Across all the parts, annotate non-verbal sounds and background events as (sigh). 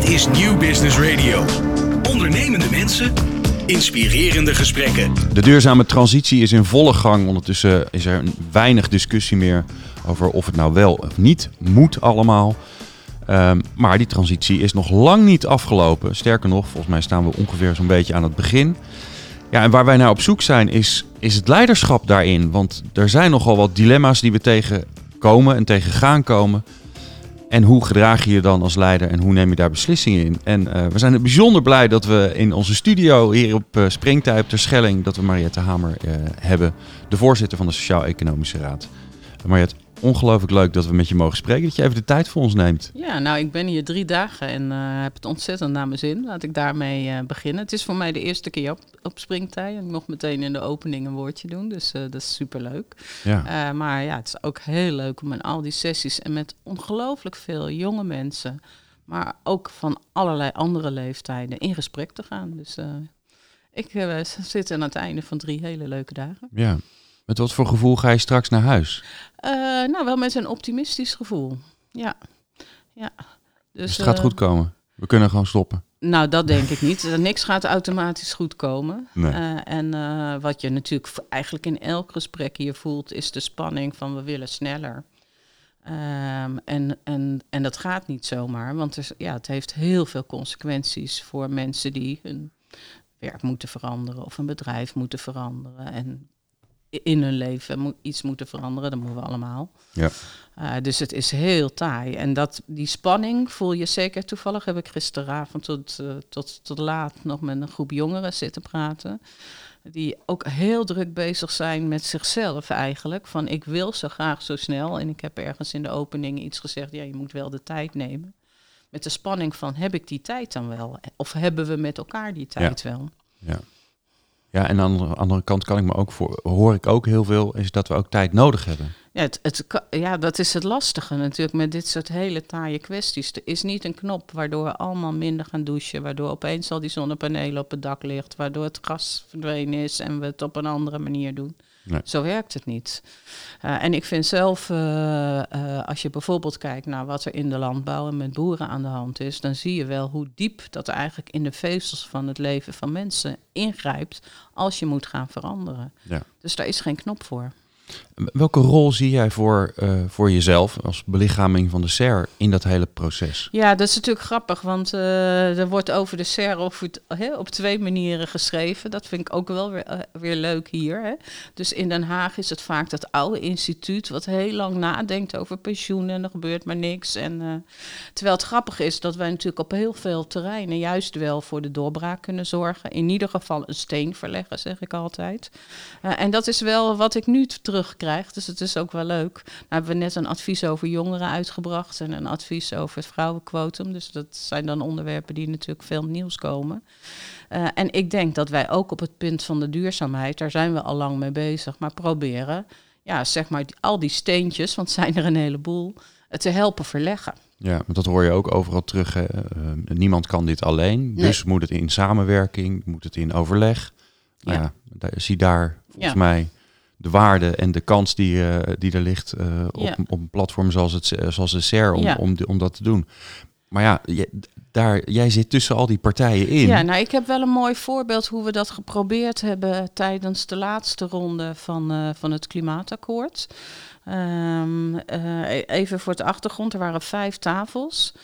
Dit is Nieuw Business Radio. Ondernemende mensen, inspirerende gesprekken. De duurzame transitie is in volle gang. Ondertussen is er weinig discussie meer over of het nou wel of niet moet allemaal. Ehm, maar die transitie is nog lang niet afgelopen. Sterker nog, volgens mij staan we ongeveer zo'n beetje aan het begin. Ja, en waar wij naar op zoek zijn is, is het leiderschap daarin. Want er zijn nogal wat dilemma's die we tegenkomen en tegen gaan komen. En hoe gedraag je je dan als leider en hoe neem je daar beslissingen in? En eh, we zijn bijzonder blij dat we in onze studio hier op uh, Springtij op Terschelling... dat we Mariette Hamer uh, hebben, de voorzitter van de Sociaal-Economische Raad. Mariette, ongelooflijk leuk dat we met je mogen spreken. Dat je even de tijd voor ons neemt. Ja, nou, ik ben hier drie dagen en uh, heb het ontzettend naar mijn zin. Laat ik daarmee uh, beginnen. Het is voor mij de eerste keer op, op springtij. En ik mocht meteen in de opening een woordje doen. Dus uh, dat is superleuk. Ja. maar ja, het is ook heel leuk om in al die sessies en met ongelooflijk veel jonge mensen, maar ook van allerlei andere leeftijden in gesprek te gaan. Dus ik zit aan het einde van drie hele leuke dagen. Ja. Met wat voor gevoel ga je straks naar huis? Uh, nou, wel met een optimistisch gevoel. Ja. ja. Dus, dus het gaat uh, goed komen. We kunnen gewoon stoppen. Nou, dat denk ik niet. (laughs) Niks gaat automatisch goed komen. Nee. Uh, en wat je natuurlijk eigenlijk in elk gesprek hier voelt, is de spanning van we willen sneller. Um, en, en, en dat gaat niet zomaar, want er, ja, het heeft heel veel consequenties voor mensen die hun werk moeten veranderen of een bedrijf moeten veranderen. En in hun leven iets moeten veranderen. Dat moeten we allemaal. Ja. Uh, dus het is heel taai. En dat, die spanning voel je zeker. Toevallig heb ik gisteravond tot, uh, tot, tot laat nog met een groep jongeren zitten praten. Die ook heel druk bezig zijn met zichzelf eigenlijk. Van ik wil zo graag zo snel. En ik heb ergens in de opening iets gezegd. Ja, je moet wel de tijd nemen. Met de spanning van heb ik die tijd dan wel? Of hebben we met elkaar die tijd ja. wel? Ja. Ja, en aan de andere kant kan ik me ook voor, hoor ik ook heel veel, is dat we ook tijd nodig hebben. Ja, het, ja, dat is het lastige natuurlijk met dit soort hele taaie kwesties. Er is niet een knop waardoor we allemaal minder gaan douchen, waardoor opeens al die zonnepanelen op het dak ligt, waardoor het gas verdwenen is en we het op een andere manier doen. Nee. Zo werkt het niet. Uh, en ik vind zelf, uh, uh, als je bijvoorbeeld kijkt naar wat er in de landbouw en met boeren aan de hand is, dan zie je wel hoe diep dat eigenlijk in de vezels van het leven van mensen ingrijpt als je moet gaan veranderen. Ja. Dus daar is geen knop voor. Welke rol zie jij voor, uh, voor jezelf als belichaming van de SER in dat hele proces? Ja, dat is natuurlijk grappig, want uh, er wordt over de SER op, op twee manieren geschreven. Dat vind ik ook wel weer, uh, weer leuk hier. Hè. Dus in Den Haag is het vaak dat oude instituut wat heel lang nadenkt over pensioenen en er gebeurt maar niks. En, terwijl het grappig is dat wij natuurlijk op heel veel terreinen juist wel voor de doorbraak kunnen zorgen. In ieder geval een steen verleggen, zeg ik altijd. en dat is wel wat ik nu terug krijgt. Dus het is ook wel leuk. Nou hebben we net een advies over jongeren uitgebracht en een advies over het vrouwenquotum. Dus dat zijn dan onderwerpen die natuurlijk veel nieuws komen. Uh, en ik denk dat wij ook op het punt van de duurzaamheid, daar zijn we al lang mee bezig, maar proberen, ja, zeg maar, al die steentjes, want zijn er een heleboel, te helpen verleggen. Ja, want dat hoor je ook overal terug. Hè. Uh, niemand kan dit alleen. Nee. Dus moet het in samenwerking, moet het in overleg. Nou ja, ja zie daar volgens ja. mij de waarde en de kans die, uh, die er ligt uh, op, ja. op een platform zoals, het, zoals de SER om, ja. om, om dat te doen. Maar ja, je, daar, jij zit tussen al die partijen in. Ja, nou, ik heb wel een mooi voorbeeld hoe we dat geprobeerd hebben tijdens de laatste ronde van, uh, van het klimaatakkoord. Um, even voor de achtergrond, er waren vijf tafels.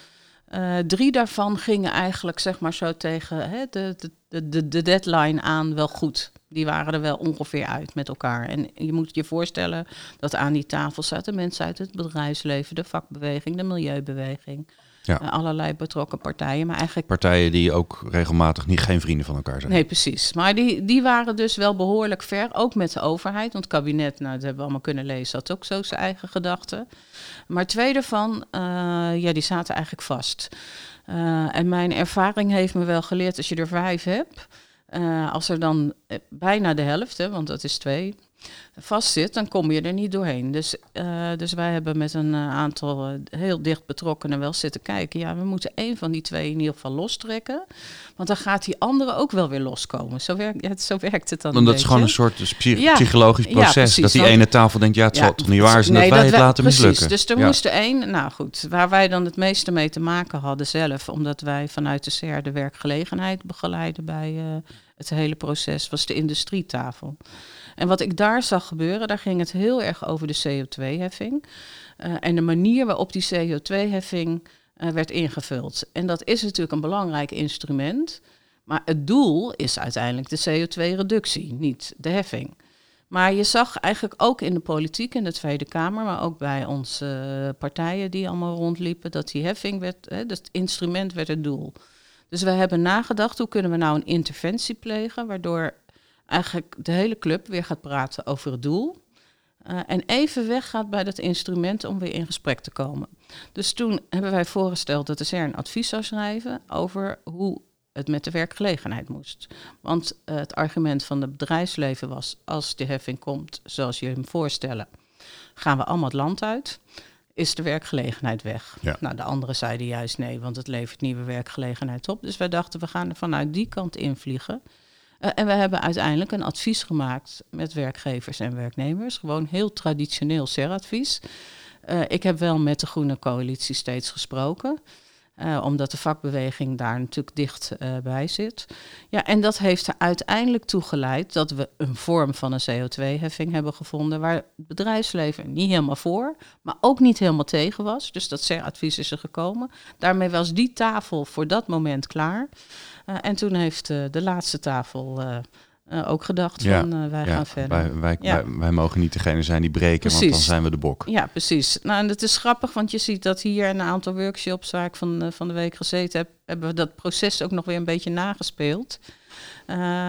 Uh, drie daarvan gingen eigenlijk zeg maar zo tegen hè, de, de, de, de deadline aan wel goed. Die waren er wel ongeveer uit met elkaar. En je moet je voorstellen dat aan die tafel zaten mensen uit het bedrijfsleven, de vakbeweging, de milieubeweging. Ja. Uh, allerlei betrokken partijen. Maar eigenlijk... Partijen die ook regelmatig niet geen vrienden van elkaar zijn. Nee, precies. Maar die, die waren dus wel behoorlijk ver, ook met de overheid. Want het kabinet, nou, dat hebben we allemaal kunnen lezen, had ook zo zijn eigen gedachten. Maar twee daarvan, uh, ja, die zaten eigenlijk vast. Uh, en mijn ervaring heeft me wel geleerd, als je er vijf hebt, uh, als er dan bijna de helft, hè, want dat is twee, vastzit, dan kom je er niet doorheen. Dus, uh, dus wij hebben met een uh, aantal uh, heel dicht betrokkenen wel zitten kijken. Ja, we moeten één van die twee in ieder geval lostrekken. Want dan gaat die andere ook wel weer loskomen. Zo, werkt ja, zo werkt het dan. Want dat is gewoon een soort psych ja. psychologisch proces. Ja, dat die ene tafel denkt, ja, het zal toch niet waar zijn nee, dat wij het laten precies. mislukken. Dus er moest er één, nou goed, waar wij dan het meeste mee te maken hadden zelf, omdat wij vanuit de CR de werkgelegenheid begeleiden bij het hele proces, was de industrietafel. En wat ik daar zag gebeuren, daar ging het heel erg over de CO2-heffing. Uh, eh, en de manier waarop die CO2-heffing uh, eh, werd ingevuld. En dat is natuurlijk een belangrijk instrument. Maar het doel is uiteindelijk de CO2-reductie, niet de heffing. Maar je zag eigenlijk ook in de politiek, in de Tweede Kamer, maar ook bij onze partijen die allemaal rondliepen, dat die heffing werd, hè, het instrument werd het doel. Dus we hebben nagedacht, hoe kunnen we nou een interventie plegen, waardoor eigenlijk de hele club weer gaat praten over het doel. Uh, en even weggaat bij dat instrument om weer in gesprek te komen. Dus toen hebben wij voorgesteld dat de CERN advies zou schrijven over hoe het met de werkgelegenheid moest. Want uh, het argument van het bedrijfsleven was, als de heffing komt zoals je hem voorstellen, gaan we allemaal het land uit, is de werkgelegenheid weg. Ja. Nou, de anderen zeiden juist nee, want het levert nieuwe werkgelegenheid op. Dus wij dachten, we gaan er vanuit die kant invliegen. Uh, en we hebben uiteindelijk een advies gemaakt met werkgevers en werknemers. Gewoon heel traditioneel SER-advies. Uh, ik heb wel met de Groene Coalitie steeds gesproken. Uh, omdat de vakbeweging daar natuurlijk dicht uh, bij zit. Ja, en dat heeft er uiteindelijk toe geleid dat we een vorm van een CO2-heffing hebben gevonden. waar het bedrijfsleven niet helemaal voor, maar ook niet helemaal tegen was. Dus dat CER-advies is er gekomen. Daarmee was die tafel voor dat moment klaar. Uh, en toen heeft de laatste tafel uh, ook gedacht ja, van uh, wij ja, gaan verder. Wij, wij, ja. wij, wij, mogen niet degene zijn die breken, precies. want dan zijn we de bok. Ja, precies. Nou, en het is grappig, want je ziet dat hier een aantal workshops waar ik van, uh, van de week gezeten heb, hebben we dat proces ook nog weer een beetje nagespeeld.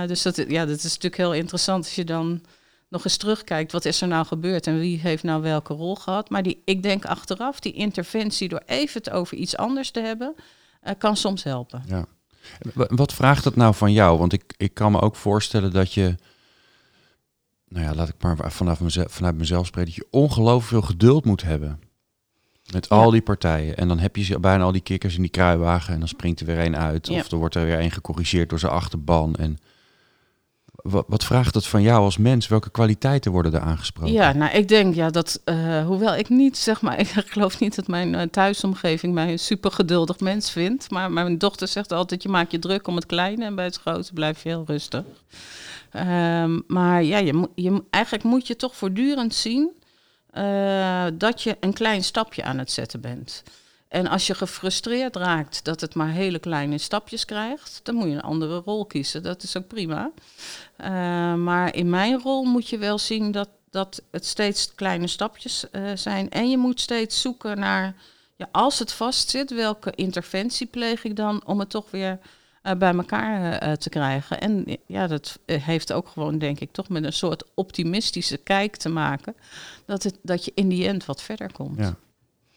dus dat, ja, dat is natuurlijk heel interessant als je dan nog eens terugkijkt, wat is er nou gebeurd en wie heeft nou welke rol gehad. Maar die, ik denk achteraf, die interventie door even het over iets anders te hebben, kan soms helpen. Ja. Wat vraagt dat nou van jou? Want ik, ik kan me ook voorstellen dat je, nou ja, laat ik maar vanaf mezelf, vanuit mezelf spreken, dat je ongelooflijk veel geduld moet hebben. Met al die partijen. En dan heb je bijna al die kikkers in die kruiwagen en dan springt er weer een uit. Of er wordt er weer een gecorrigeerd door zijn achterban. En wat, wat, vraagt het van jou als mens? Welke kwaliteiten worden er aangesproken? Ja, nou, ik denk ja, dat, uh, hoewel ik niet, zeg maar, (laughs) ik geloof niet dat mijn uh, thuisomgeving mij een super geduldig mens vindt. Maar mijn dochter zegt altijd: je maakt je druk om het kleine en bij het grote blijf je heel rustig. Um, maar ja, je, je, eigenlijk moet je toch voortdurend zien uh, dat je een klein stapje aan het zetten bent. En als je gefrustreerd raakt dat het maar hele kleine stapjes krijgt, dan moet je een andere rol kiezen. Dat is ook prima. Uh, maar in mijn rol moet je wel zien dat, dat het steeds kleine stapjes uh, zijn. En je moet steeds zoeken naar, ja, als het vastzit, welke interventie pleeg ik dan om het toch weer uh, bij elkaar te krijgen. En ja, dat heeft ook gewoon, denk ik, toch met een soort optimistische kijk te maken. Dat, het, dat je in die end wat verder komt. Ja.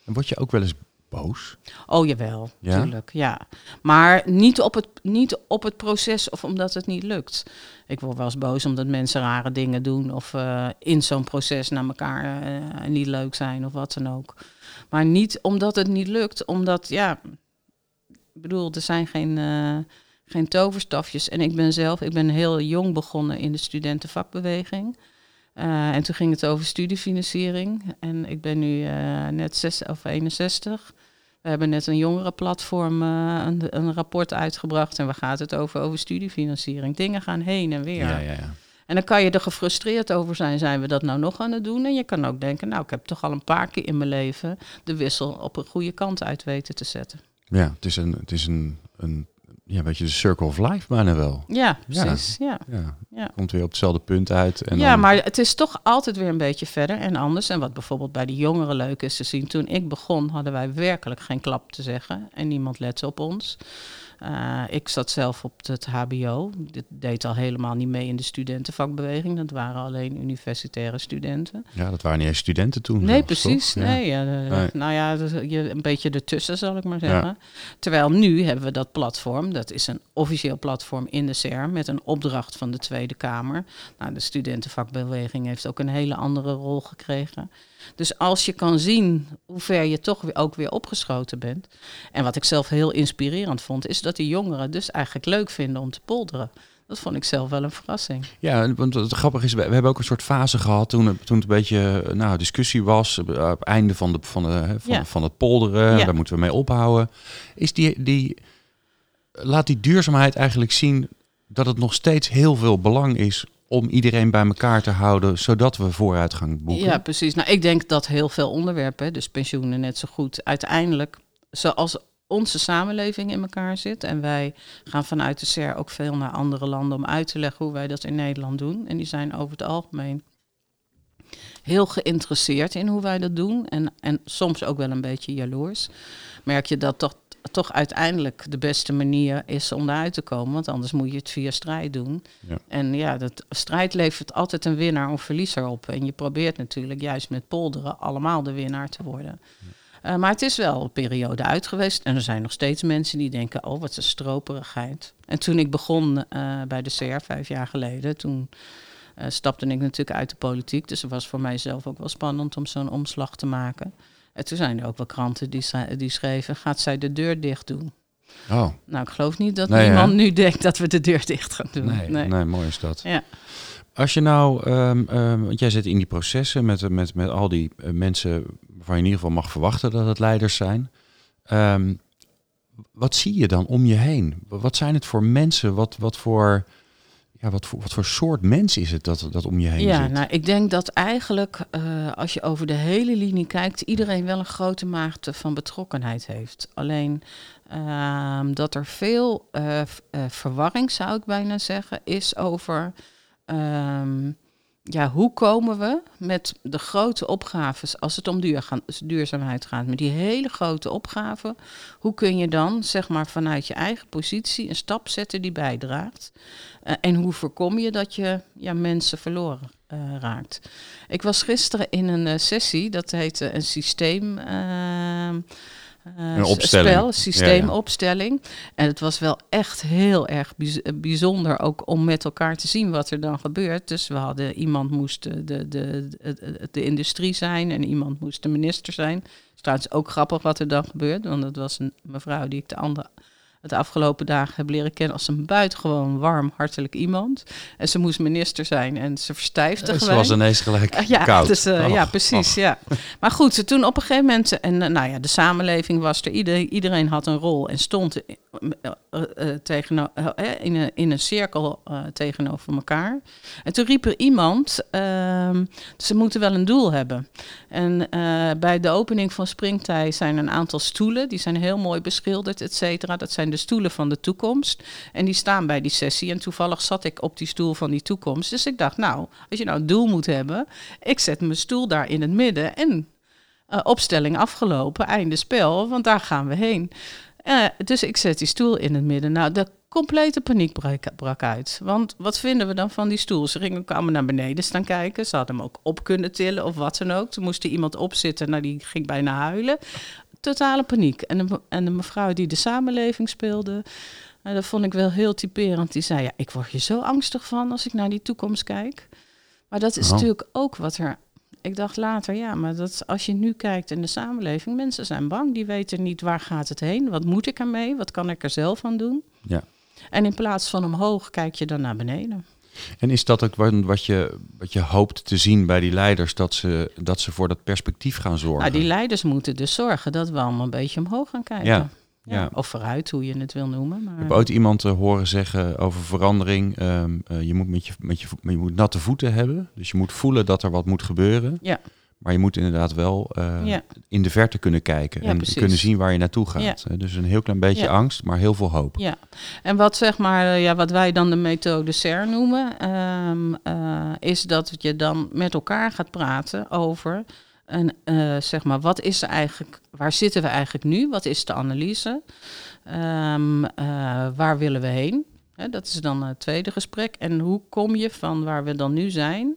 En word je ook wel eens boos? Oh jawel, ja? tuurlijk, ja. Maar niet op, het, niet op het proces of omdat het niet lukt. Ik word wel eens boos omdat mensen rare dingen doen of uh, in zo'n proces naar elkaar uh, niet leuk zijn of wat dan ook. Maar niet omdat het niet lukt, omdat, ja, ik bedoel, er zijn geen, uh, geen toverstafjes. En ik ben zelf, ik ben heel jong begonnen in de studentenvakbeweging. Uh, en toen ging het over studiefinanciering. En ik ben nu uh, net zes, of 61. We hebben net een jongerenplatform uh, een, een, rapport uitgebracht. En we gaan het over, over studiefinanciering. Dingen gaan heen en weer. Ja, ja, ja. En dan kan je er gefrustreerd over zijn, zijn we dat nou nog aan het doen? En je kan ook denken, nou, ik heb toch al een paar keer in mijn leven de wissel op een goede kant uit weten te zetten. Ja, het is een, het is een, een ja, weet je, de circle of life bijna wel. Ja, precies. Ja. ja. ja. Komt weer op hetzelfde punt uit. En ja, maar het is toch altijd weer een beetje verder en anders. En wat bijvoorbeeld bij de jongeren leuk is te zien. Toen ik begon hadden wij werkelijk geen klap te zeggen. En niemand lette op ons. Uh, ik zat zelf op het HBO. Dit deed al helemaal niet mee in de studentenvakbeweging. Dat waren alleen universitaire studenten. Ja, dat waren niet eens studenten toen. Nee, precies. Nee, ja, nee. Nou ja, je, een beetje ertussen zal ik maar zeggen. Terwijl nu hebben we dat platform. Dat is een officieel platform in de CER met een opdracht van de Tweede Kamer. Nou, de studentenvakbeweging heeft ook een hele andere rol gekregen. Dus als je kan zien hoe ver je toch ook weer opgeschoten bent. En wat ik zelf heel inspirerend vond, is dat die jongeren dus eigenlijk leuk vinden om te polderen. Dat vond ik zelf wel een verrassing. Ja, want het grappige is, we, hebben ook een soort fase gehad toen, toen het een beetje nou, discussie was. Op het einde van, de, van, de, van, van het polderen, ja. daar moeten we mee ophouden. Is die, die, laat die duurzaamheid eigenlijk zien dat het nog steeds heel veel belang is om iedereen bij elkaar te houden, zodat we vooruitgang boeken. Ja, precies. Nou, ik denk dat heel veel onderwerpen, dus pensioenen net zo goed, uiteindelijk, zoals onze samenleving in elkaar zit. En wij gaan vanuit de SER ook veel naar andere landen om uit te leggen hoe wij dat in Nederland doen. En die zijn over het algemeen heel geïnteresseerd in hoe wij dat doen. En, en soms ook wel een beetje jaloers. Merk je dat toch toch uiteindelijk de beste manier is om eruit te komen. Want anders moet je het via strijd doen. Ja. En ja, dat strijd levert altijd een winnaar of verliezer op. En je probeert natuurlijk juist met polderen allemaal de winnaar te worden. Uh, maar het is wel een periode uit geweest. En er zijn nog steeds mensen die denken: oh, wat een stroperigheid. En toen ik begon uh, bij de CR vijf jaar geleden, toen uh, stapte ik natuurlijk uit de politiek. Dus het was voor mijzelf ook wel spannend om zo'n omslag te maken. En toen zijn er ook wel kranten die, die schreven, gaat zij de deur dicht doen? Oh. Nou, ik geloof niet dat nee, iemand nu denkt dat we de deur dicht gaan doen. Nee, nee. nee mooi is dat. Ja. Als je nou, um, um, want jij zit in die processen met, met, met al die uh, mensen waarvan je in ieder geval mag verwachten dat het leiders zijn. Um, wat zie je dan om je heen? Wat zijn het voor mensen? Wat, wat voor ja, wat, voor, wat voor soort mens is het dat, dat om je heen ja, zit? nou, ik denk dat eigenlijk, uh, als je over de hele linie kijkt, iedereen wel een grote mate van betrokkenheid heeft. Alleen uh, dat er veel uh, verwarring, zou ik bijna zeggen, is over ehm, ja, hoe komen we met de grote opgaves, als het om duurzaamheid gaat, met die hele grote opgaven, hoe kun je dan, zeg maar, vanuit je eigen positie een stap zetten die bijdraagt? Uh, en hoe voorkom je dat je ja, mensen verloren uh, raakt? Ik was gisteren in een uh, sessie, dat heette een systeem een opstelling. spel, systeemopstelling. En het was wel echt heel erg bijzonder ook om met elkaar te zien wat er dan gebeurt. Dus we hadden iemand moest de, de, de, de, industrie zijn en iemand moest de minister zijn. Het is trouwens ook grappig wat er dan gebeurt, want dat was een mevrouw die ik de andere het afgelopen dagen heb leren kennen als een buitengewoon warm, hartelijk iemand. En ze moest minister zijn en ze verstijfde Ze was ineens gelijk uh, ja, koud. Dus, uh, ja, precies. Ja. Maar goed, toen op een gegeven moment, en nou ja, de samenleving was er, iedereen, iedereen had een rol en stond tegen, in, een, in een cirkel tegenover elkaar. En toen riep er iemand, ehm, ze moeten wel een doel hebben. En bij de opening van Springtij zijn een aantal stoelen, die zijn heel mooi beschilderd, et cetera. Dat zijn de stoelen van de toekomst. En die staan bij die sessie. En toevallig zat ik op die stoel van die toekomst. Dus ik dacht, nou, als je nou een doel moet hebben, ik zet mijn stoel daar in het midden. En uh, opstelling afgelopen, einde spel, want daar gaan we heen. Uh, dus ik zet die stoel in het midden. Nou, de complete paniek brak, brak, uit. Want wat vinden we dan van die stoel? Ze gingen kwamen naar beneden staan kijken. Ze hadden hem ook op kunnen tillen of wat dan ook. Toen moest er iemand opzitten. Nou, die ging bijna huilen totale paniek. En de, en de mevrouw die de samenleving speelde, uh, dat vond ik wel heel typerend. Die zei, ja, ik word hier zo angstig van als ik naar die toekomst kijk. Maar dat is oh. natuurlijk ook wat er... Ik dacht later, ja, maar dat als je nu kijkt in de samenleving, mensen zijn bang. Die weten niet waar gaat het heen, wat moet ik ermee, wat kan ik er zelf aan doen. Ja. En in plaats van omhoog kijk je dan naar beneden. En is dat ook wat je, wat je hoopt te zien bij die leiders, dat ze, dat ze voor dat perspectief gaan zorgen? Nou, die leiders moeten dus zorgen dat we allemaal een beetje omhoog gaan kijken. Ja. Ja, Of vooruit, hoe je het wil noemen. Maar... Ik heb ooit iemand uh, horen zeggen over verandering. Um, uh, je, moet met je, met je, je moet natte voeten hebben. Dus je moet voelen dat er wat moet gebeuren. Ja. Maar je moet inderdaad wel uh, in de verte kunnen kijken en kunnen zien waar je naartoe gaat. Ja. Dus een heel klein beetje angst, maar heel veel hoop. Ja, en wat zeg maar, eh, ja, wat wij dan de methode SER noemen, um, uh, is dat je dan met elkaar gaat praten over En uh, zeg maar, wat is er eigenlijk, waar zitten we eigenlijk nu? Wat is de analyse? Um, uh, waar willen we heen? Dat is dan het tweede gesprek. En hoe kom je van waar we dan nu zijn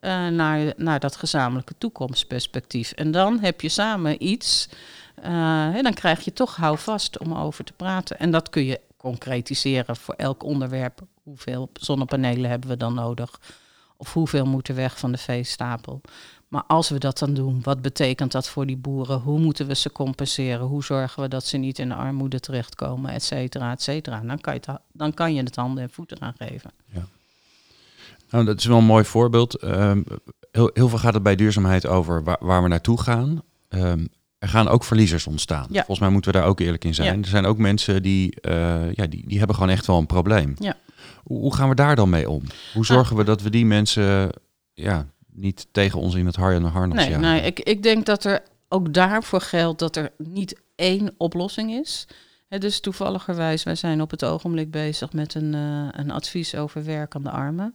uh, naar, dat gezamenlijke toekomstperspectief? En dan heb je samen iets, hè, dan krijg je toch houvast om over te praten. En dat kun je concretiseren voor elk onderwerp. Hoeveel zonnepanelen hebben we dan nodig? Of hoeveel moeten weg van de veestapel? Maar als we dat dan doen, wat betekent dat voor die boeren? Hoe moeten we ze compenseren? Hoe zorgen we dat ze niet in de armoede terechtkomen, et cetera, et cetera? Dan kan je het, dan kan je het handen en voeten aan geven. Ja. Nou, dat is wel een mooi voorbeeld. Um, heel, heel, veel gaat het bij duurzaamheid over waar, waar we naartoe gaan. Um, er gaan ook verliezers ontstaan. Ja. Volgens mij moeten we daar ook eerlijk in zijn. Er zijn ook mensen die, uh, ja, die, die hebben gewoon echt wel een probleem. Ja. Hoe, hoe gaan we daar dan mee om? Hoe zorgen we dat we die mensen ja, niet tegen ons in het har en de harnas nee, Nee, ik, ik denk dat er ook daarvoor geldt dat er niet één oplossing is. He, dus toevalligerwijs, wij zijn op het ogenblik bezig met een, uh, een advies over werkende armen.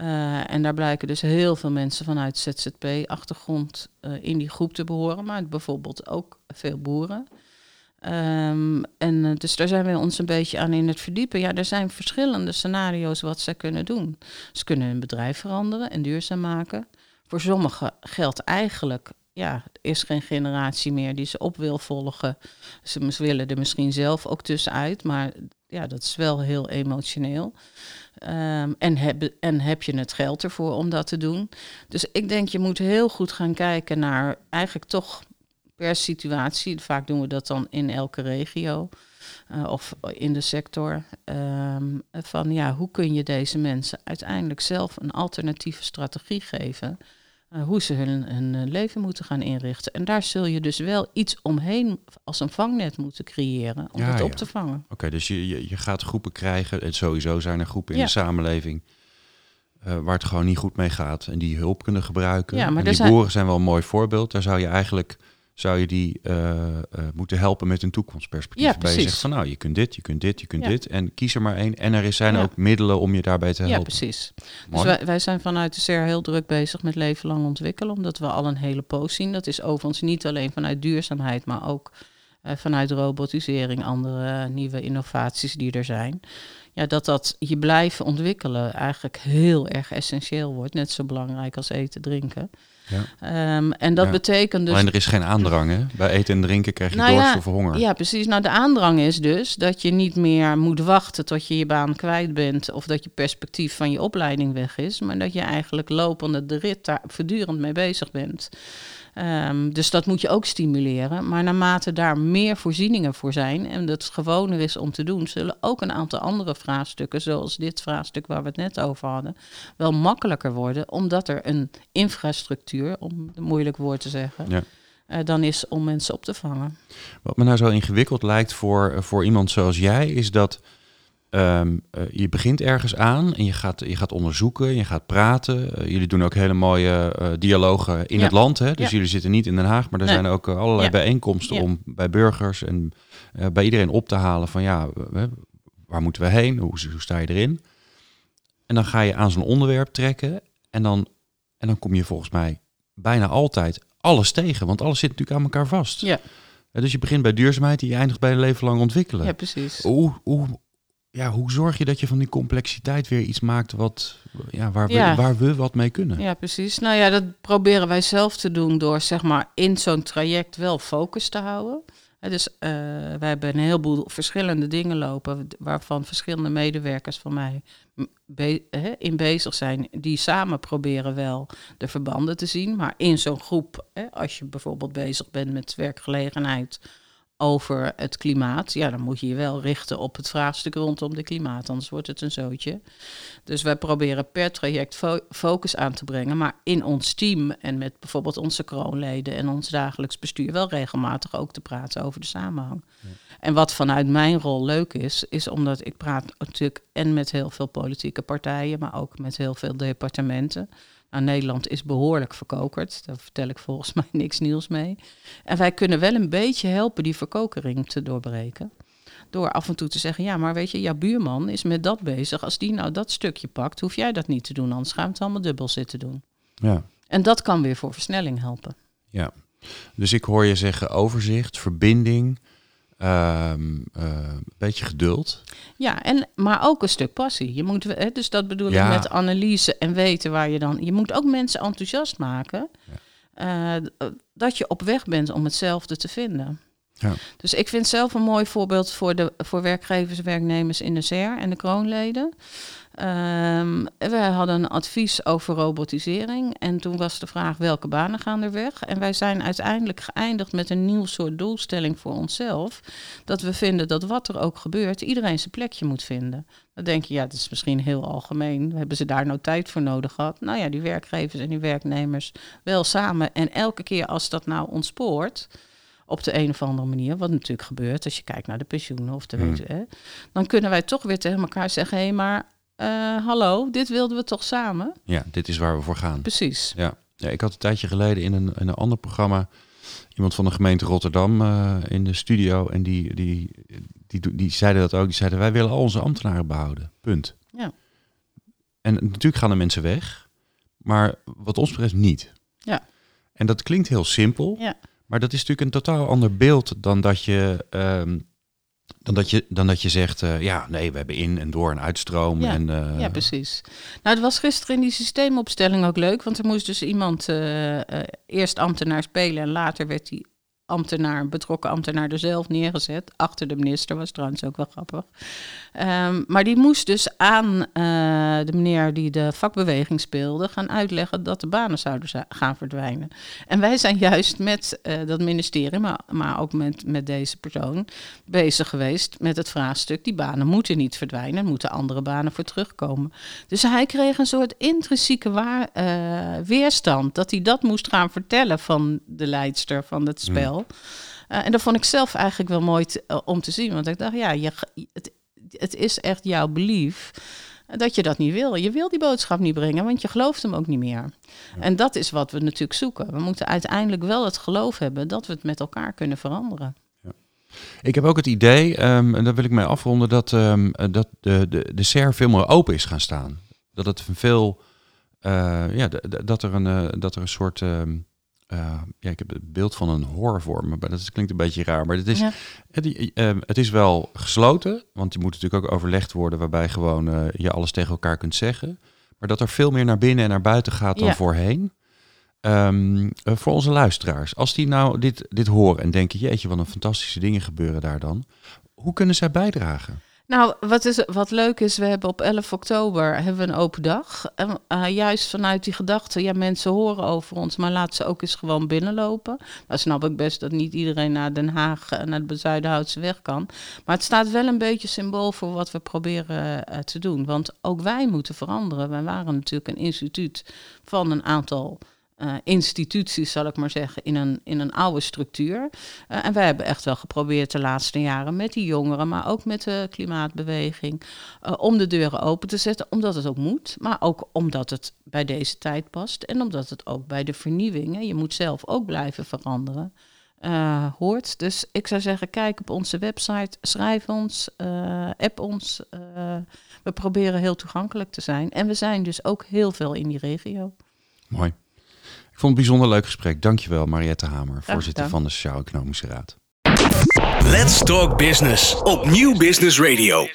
Uh, en daar blijken dus heel veel mensen vanuit ZZP-achtergrond uh, in die groep te behoren, maar bijvoorbeeld ook veel boeren. Um, en uh, dus daar zijn we ons een beetje aan in het verdiepen. Ja, er zijn verschillende scenario's wat ze kunnen doen. Ze kunnen hun bedrijf veranderen en duurzaam maken. Voor sommigen geldt eigenlijk, ja, er is geen generatie meer die ze op wil volgen. Ze willen er misschien zelf ook tussenuit, maar ja, dat is wel heel emotioneel. Um, en, heb, en heb je het geld ervoor om dat te doen? Dus ik denk, je moet heel goed gaan kijken naar eigenlijk toch per situatie. Vaak doen we dat dan in elke regio uh, of in de sector. Um, van ja, hoe kun je deze mensen uiteindelijk zelf een alternatieve strategie geven? Uh, hoe ze hun, hun, leven moeten gaan inrichten. En daar zul je dus wel iets omheen als een vangnet moeten creëren om ja, het op ja. te vangen. Oké, dus je, je, je, gaat groepen krijgen. En sowieso zijn er groepen in ja. de samenleving. Uh, waar het gewoon niet goed mee gaat en die hulp kunnen gebruiken. Ja, maar en die zijn... boeren zijn wel een mooi voorbeeld. Daar zou je eigenlijk zou je die uh, uh, moeten helpen met een toekomstperspectief. Ja, Waarbij je zegt van nou, je kunt dit, je kunt dit, je kunt ja. dit. En kies er maar één. En er zijn ja. ook middelen om je daarbij te helpen. Ja, precies. Mooi. Dus wij, wij, zijn vanuit de CER heel druk bezig met leven lang ontwikkelen. Omdat we al een hele poos zien. Dat is overigens niet alleen vanuit duurzaamheid, maar ook uh, vanuit robotisering, andere nieuwe innovaties die er zijn. Ja, dat dat je blijven ontwikkelen eigenlijk heel erg essentieel wordt. Net zo belangrijk als eten, drinken. Ja. Um, en dat ja. betekent dus... Alleen er is geen aandrang, hè? Bij eten en drinken krijg je nou dorst ja, of honger. Ja, precies. Nou, de aandrang is dus dat je niet meer moet wachten tot je je baan kwijt bent... of dat je perspectief van je opleiding weg is... maar dat je eigenlijk lopende de rit daar voortdurend mee bezig bent... Um, dus dat moet je ook stimuleren. Maar naarmate daar meer voorzieningen voor zijn en dat het gewoner is om te doen, zullen ook een aantal andere vraagstukken, zoals dit vraagstuk waar we het net over hadden, wel makkelijker worden, omdat er een infrastructuur, om een moeilijk woord te zeggen, ja. uh, dan is om mensen op te vangen. Wat me nou zo ingewikkeld lijkt voor, voor iemand zoals jij, is dat Um, uh, je begint ergens aan en je gaat, je gaat onderzoeken, je gaat praten. Uh, jullie doen ook hele mooie uh, dialogen in ja. het land. Hè? Dus ja. jullie zitten niet in Den Haag, maar er nee. zijn ook allerlei ja. bijeenkomsten om bij burgers en bij iedereen op te halen van ja, waar moeten we heen? Hoe, hoe, sta je erin? En dan ga je aan zo'n onderwerp trekken en dan, en dan kom je volgens mij bijna altijd alles tegen, want alles zit natuurlijk aan elkaar vast. Ja. dus je begint bij duurzaamheid en je eindigt bij leven lang ontwikkelen. Ja, precies. Hoe, hoe, ja, hoe zorg je dat je van die complexiteit weer iets maakt wat, ja, waar, we, ja. waar we wat mee kunnen? Ja, precies. Nou ja, dat proberen wij zelf te doen door zeg maar in zo'n traject wel focus te houden. dus uh, wij hebben een heleboel verschillende dingen lopen, waarvan verschillende medewerkers van mij be he, in bezig zijn, die samen proberen wel de verbanden te zien. Maar in zo'n groep, he, als je bijvoorbeeld bezig bent met werkgelegenheid over het klimaat, ja, dan moet je je wel richten op het vraagstuk rondom de klimaat, anders wordt het een zootje. Dus wij proberen per traject fo focus aan te brengen, maar in ons team en met bijvoorbeeld onze kroonleden en ons dagelijks bestuur wel regelmatig ook te praten over de samenhang. Ja. En wat vanuit mijn rol leuk is, is omdat ik praat natuurlijk en met heel veel politieke partijen, maar ook met heel veel departementen. Nou, Nederland is behoorlijk verkokerd. Daar vertel ik volgens (laughs) mij niks nieuws mee. En wij kunnen wel een beetje helpen die verkokering te doorbreken. Door af en toe te zeggen, ja, maar weet je, jouw buurman is met dat bezig. Als die nou dat stukje pakt, hoef jij dat niet te doen. Anders gaan we het allemaal dubbel zitten doen. Ja. En dat kan weer voor versnelling helpen. Ja, dus ik hoor je zeggen overzicht, verbinding, een ehm, beetje geduld. Ja, en, maar ook een stuk passie. Je moet, hè, dus dat bedoel ik met analyse en weten waar je dan... Je moet ook mensen enthousiast maken. Ja. dat je op weg bent om hetzelfde te vinden. Ja. Dus ik vind zelf een mooi voorbeeld voor, de, voor werkgevers en werknemers in de SER en de kroonleden. Um, wij hadden een advies over robotisering. En toen was de vraag welke banen gaan er weg. En wij zijn uiteindelijk geëindigd met een nieuw soort doelstelling voor onszelf. Dat we vinden dat wat er ook gebeurt, iedereen zijn plekje moet vinden. Dan denk je, ja, dat is misschien heel algemeen. Hebben ze daar nou tijd voor nodig gehad? Nou ja, die werkgevers en die werknemers wel samen. En elke keer als dat nou ontspoort op de een of andere manier, wat natuurlijk gebeurt als je kijkt naar de pensioenen of de mm. hè, dan kunnen wij toch weer tegen elkaar zeggen: hé, hey, maar uh, hallo, dit wilden we toch samen? Ja, dit is waar we voor gaan. Precies. Ja, ja ik had een tijdje geleden in een, in een ander programma iemand van de gemeente Rotterdam uh, in de studio en die, die, die, die, zeiden dat ook. Die zeiden: wij willen al onze ambtenaren behouden. Punt. Ja. En natuurlijk gaan de mensen weg, maar wat ons betreft niet. Ja. En dat klinkt heel simpel. Ja. Maar dat is natuurlijk een totaal ander beeld dan dat je, um, dan dat je, dan dat je zegt, uh, ja, nee, we hebben in en door en uitstroom. Ja, en, uh, ja, precies. Nou, het was gisteren in die systeemopstelling ook leuk, want er moest dus iemand uh, eerst ambtenaar spelen en later werd hij ambtenaar, betrokken ambtenaar er zelf neergezet. Achter de minister was trouwens ook wel grappig. Ehm, maar die moest dus aan eh, de meneer die de vakbeweging speelde gaan uitleggen dat de banen zouden gaan verdwijnen. En wij zijn juist met uh, dat ministerie, maar, maar ook met, met deze persoon, bezig geweest met het vraagstuk: die banen moeten niet verdwijnen, er moeten andere banen voor terugkomen. Dus hij kreeg een soort intrinsieke waar, uh, weerstand dat hij dat moest gaan vertellen van de leidster van het hmm. Uh, en dat vond ik zelf eigenlijk wel mooi te, om te zien. Want ik dacht, ja, je, het, het is echt jouw belief dat je dat niet wil. Je wil die boodschap niet brengen, want je gelooft hem ook niet meer. En dat is wat we natuurlijk zoeken. We moeten uiteindelijk wel het geloof hebben dat we het met elkaar kunnen veranderen. Ja. Ik heb ook het idee, um, en daar wil ik mee afronden, dat, um, dat de, de, de SER veel meer open is gaan staan. Dat het veel, uh, ja, dat er een, uh, dat er een soort... Um, uh, ja, ik heb het beeld van een horror voor me, maar dat klinkt een beetje raar. Maar het is, het, uh, het, is wel gesloten, want je moet natuurlijk ook overlegd worden waarbij gewoon uh, je alles tegen elkaar kunt zeggen. Maar dat er veel meer naar binnen en naar buiten gaat dan voorheen. Um, voor onze luisteraars, als die nou dit, dit horen en denken, jeetje, wat een fantastische dingen gebeuren daar dan. Hoe kunnen zij bijdragen? Nou, wat, is, wat leuk is, we hebben op 11 oktober hebben we een open dag. En, uh, juist vanuit die gedachte, ja, mensen horen over ons, maar laat ze ook eens gewoon binnenlopen. Nou snap ik best dat niet iedereen naar Den Haag, en naar de Zuidenhoutse weg kan. Maar het staat wel een beetje symbool voor wat we proberen uh, te doen. Want ook wij moeten veranderen. Wij waren natuurlijk een instituut van een aantal uh, instituties, zal ik maar zeggen, in een, in een oude structuur. Uh, en wij hebben echt wel geprobeerd de laatste jaren met die jongeren, maar ook met de klimaatbeweging, uh, om de deuren open te zetten, omdat het ook moet, maar ook omdat het bij deze tijd past en omdat het ook bij de vernieuwingen, je moet zelf ook blijven veranderen, hoort. Dus ik zou zeggen, kijk op onze website, schrijf ons, app ons. we proberen heel toegankelijk te zijn en we zijn dus ook heel veel in die regio. Mooi. Vond het een bijzonder leuk gesprek. Dankjewel Mariette Hamer, voorzitter van de Sociaal-Economische Raad. Let's Talk Business op Nieuw Business Radio.